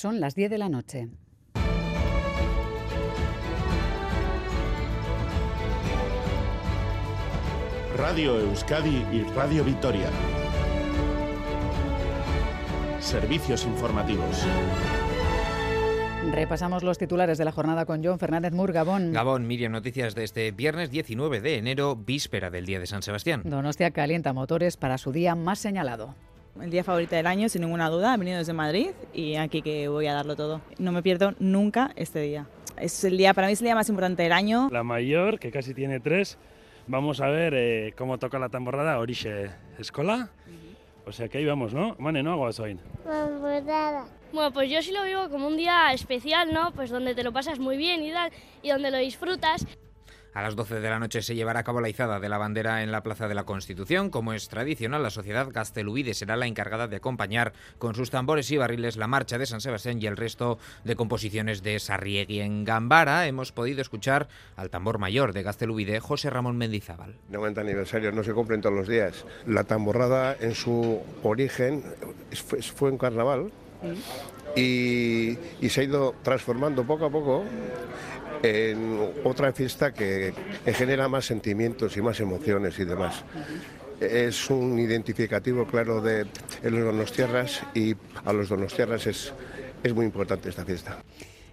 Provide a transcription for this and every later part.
Son las 10 de la noche. Radio Euskadi y Radio Vitoria. Servicios informativos. Repasamos los titulares de la jornada con John Fernández Mur, Gabón. Gabón, Miriam, noticias de este viernes 19 de enero, víspera del Día de San Sebastián. Donostia calienta motores para su día más señalado. El día favorito del año, sin ninguna duda, he venido desde Madrid y aquí que voy a darlo todo. No me pierdo nunca este día. Es el día, para mí es el día más importante del año. La mayor, que casi tiene tres, vamos a ver eh, cómo toca la tamborrada Orixe Escola. O sea que ahí vamos, ¿no? Mane, ¿no? Aguasoin. Bueno, pues yo sí lo vivo como un día especial, ¿no? Pues donde te lo pasas muy bien y tal, y donde lo disfrutas. A las 12 de la noche se llevará a cabo la izada de la bandera en la Plaza de la Constitución. Como es tradicional, la sociedad Gastelubide será la encargada de acompañar con sus tambores y barriles la marcha de San Sebastián y el resto de composiciones de Sarriegui. En Gambara hemos podido escuchar al tambor mayor de Gastelubide, José Ramón Mendizábal. 90 aniversario no se cumplen todos los días. La tamborrada en su origen fue, fue un carnaval y, se ha ido transformando poco a poco en otra fiesta que, genera más sentimientos y más emociones y demás. Es un identificativo claro de los donostiarras y a los donostiarras es, es muy importante esta fiesta.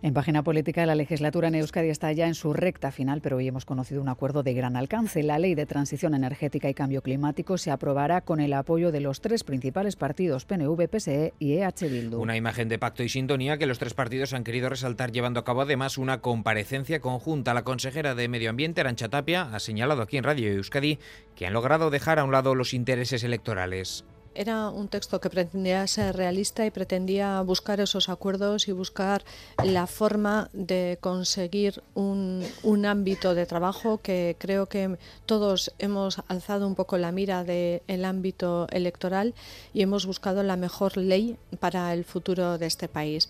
En página política, la legislatura en Euskadi está ya en su recta final, pero hoy hemos conocido un acuerdo de gran alcance. La ley de transición energética y cambio climático se aprobará con el apoyo de los tres principales partidos, PNV, PSE y EH Bildu. Una imagen de pacto y sintonía que los tres partidos han querido resaltar llevando a cabo además una comparecencia conjunta. La consejera de Medio Ambiente, Arancha Tapia, ha señalado aquí en Radio Euskadi que han logrado dejar a un lado los intereses electorales era un texto que pretendía ser realista y pretendía buscar esos acuerdos y buscar la forma de conseguir un, ámbito de trabajo que creo que todos hemos alzado un poco la mira del ámbito electoral y hemos buscado la mejor ley para el futuro de este país.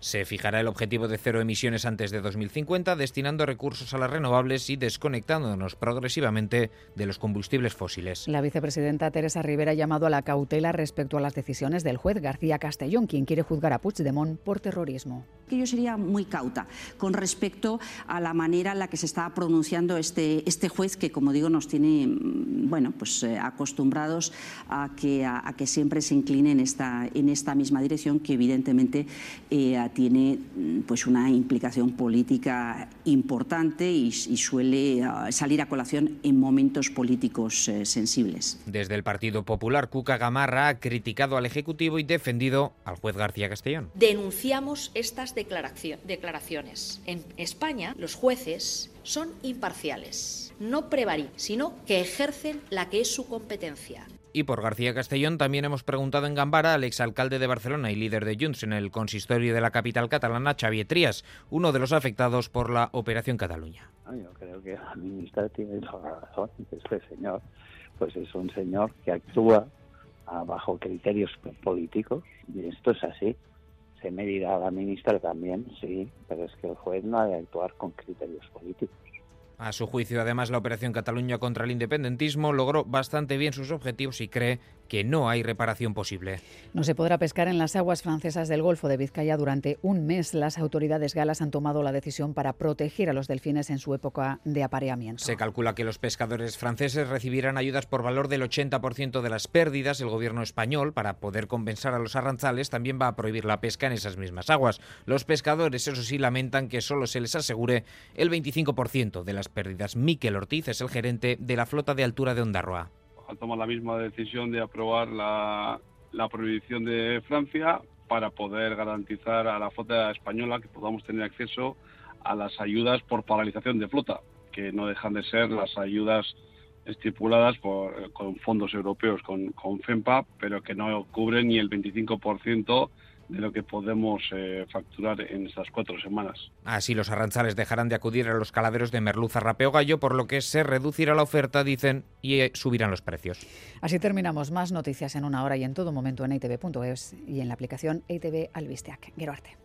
Se fijará el objetivo de cero emisiones antes de 2050, destinando recursos a las renovables y desconectándonos progresivamente de los combustibles fósiles. La vicepresidenta Teresa Rivera ha llamado a la cautela respecto a las decisiones del juez García Castellón, quien quiere juzgar a Puigdemont por terrorismo. Que yo sería muy cauta con respecto a la manera en la que se está pronunciando este, este juez, que como digo nos tiene bueno, pues, eh, acostumbrados a que, a, a, que siempre se incline en esta, en esta misma dirección, que evidentemente eh, tiene pues una implicación política importante y, y suele uh, salir a colación en momentos políticos uh, sensibles. Desde el Partido Popular, Cuca Gamarra ha criticado al Ejecutivo y defendido al juez García Castellón. Denunciamos estas declaraciones. En España, los jueces son imparciales, no prevarí, sino que ejercen la que es su competencia. Y por García Castellón también hemos preguntado en Gambara al exalcalde de Barcelona y líder de Junts en el consistorio de la capital catalana, Xavier Trías, uno de los afectados por la Operación Cataluña. Yo creo que la ministra tiene toda la razón. Este señor pues es un señor que actúa bajo criterios políticos y esto es así. Se me dirá a la ministra también, sí, pero es que el juez no ha de actuar con criterios políticos. A su juicio, además, la Operación Cataluña contra el independentismo logró bastante bien sus objetivos y cree que no hay reparación posible. No se podrá pescar en las aguas francesas del Golfo de Vizcaya durante un mes. Las autoridades galas han tomado la decisión para proteger a los delfines en su época de apareamiento. Se calcula que los pescadores franceses recibirán ayudas por valor del 80% de las pérdidas. El gobierno español, para poder compensar a los arranzales, también va a prohibir la pesca en esas mismas aguas. Los pescadores, eso sí, lamentan que solo se les asegure el 25% de las pérdidas. Miquel Ortiz es el gerente de la flota de altura de Ondarroa ha tomado la misma decisión de aprobar la, la, prohibición de Francia para poder garantizar a la flota española que podamos tener acceso a las ayudas por paralización de flota, que no dejan de ser las ayudas estipuladas por, con fondos europeos, con, con FEMPA, pero que no cubren ni el 25% de lo que podemos eh, facturar en estas cuatro semanas. Así los arranzales dejarán de acudir a los caladeros de merluza, rapeo gallo, por lo que se reducirá la oferta, dicen, y eh, subirán los precios. Así terminamos. Más noticias en una hora y en todo momento en itv.es y en la aplicación ITV Albisteac. Gero arte.